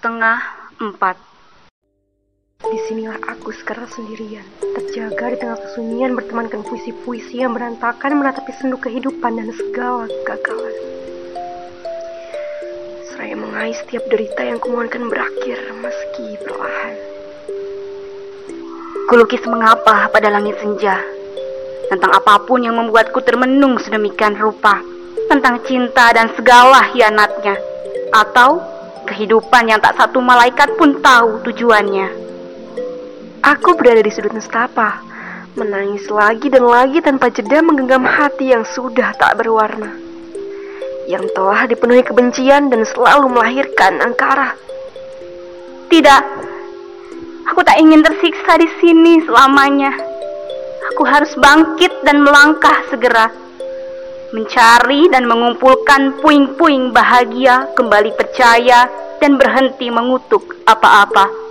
setengah empat. Di sinilah aku sekarang sendirian, terjaga di tengah kesunyian bertemankan puisi-puisi yang berantakan menatapi sendu kehidupan dan segala kegagalan. Seraya mengais setiap derita yang kumohonkan berakhir meski perlahan. Kulukis mengapa pada langit senja, tentang apa pun yang membuatku termenung sedemikian rupa, tentang cinta dan segala hianatnya, atau kehidupan yang tak satu malaikat pun tahu tujuannya. Aku berada di sudut nestapa, menangis lagi dan lagi tanpa jeda menggenggam hati yang sudah tak berwarna. Yang telah dipenuhi kebencian dan selalu melahirkan angkara. Tidak, aku tak ingin tersiksa di sini selamanya. Aku harus bangkit dan melangkah segera. Mencari dan mengumpulkan puing-puing bahagia, kembali percaya, dan berhenti mengutuk apa-apa.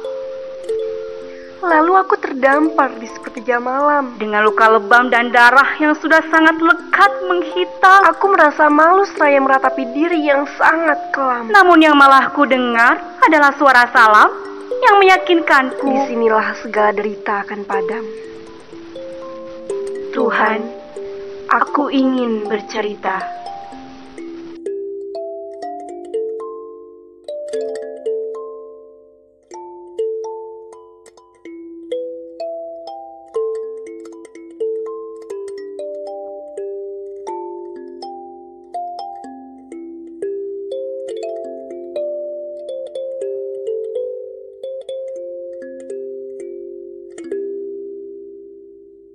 Lalu aku terdampar di sepertiga malam. Dengan luka lebam dan darah yang sudah sangat lekat menghitam. Aku merasa malu seraya meratapi diri yang sangat kelam. Namun yang malah ku dengar adalah suara salam yang meyakinkanku. Di sinilah segala derita akan padam. Tuhan, aku ingin bercerita.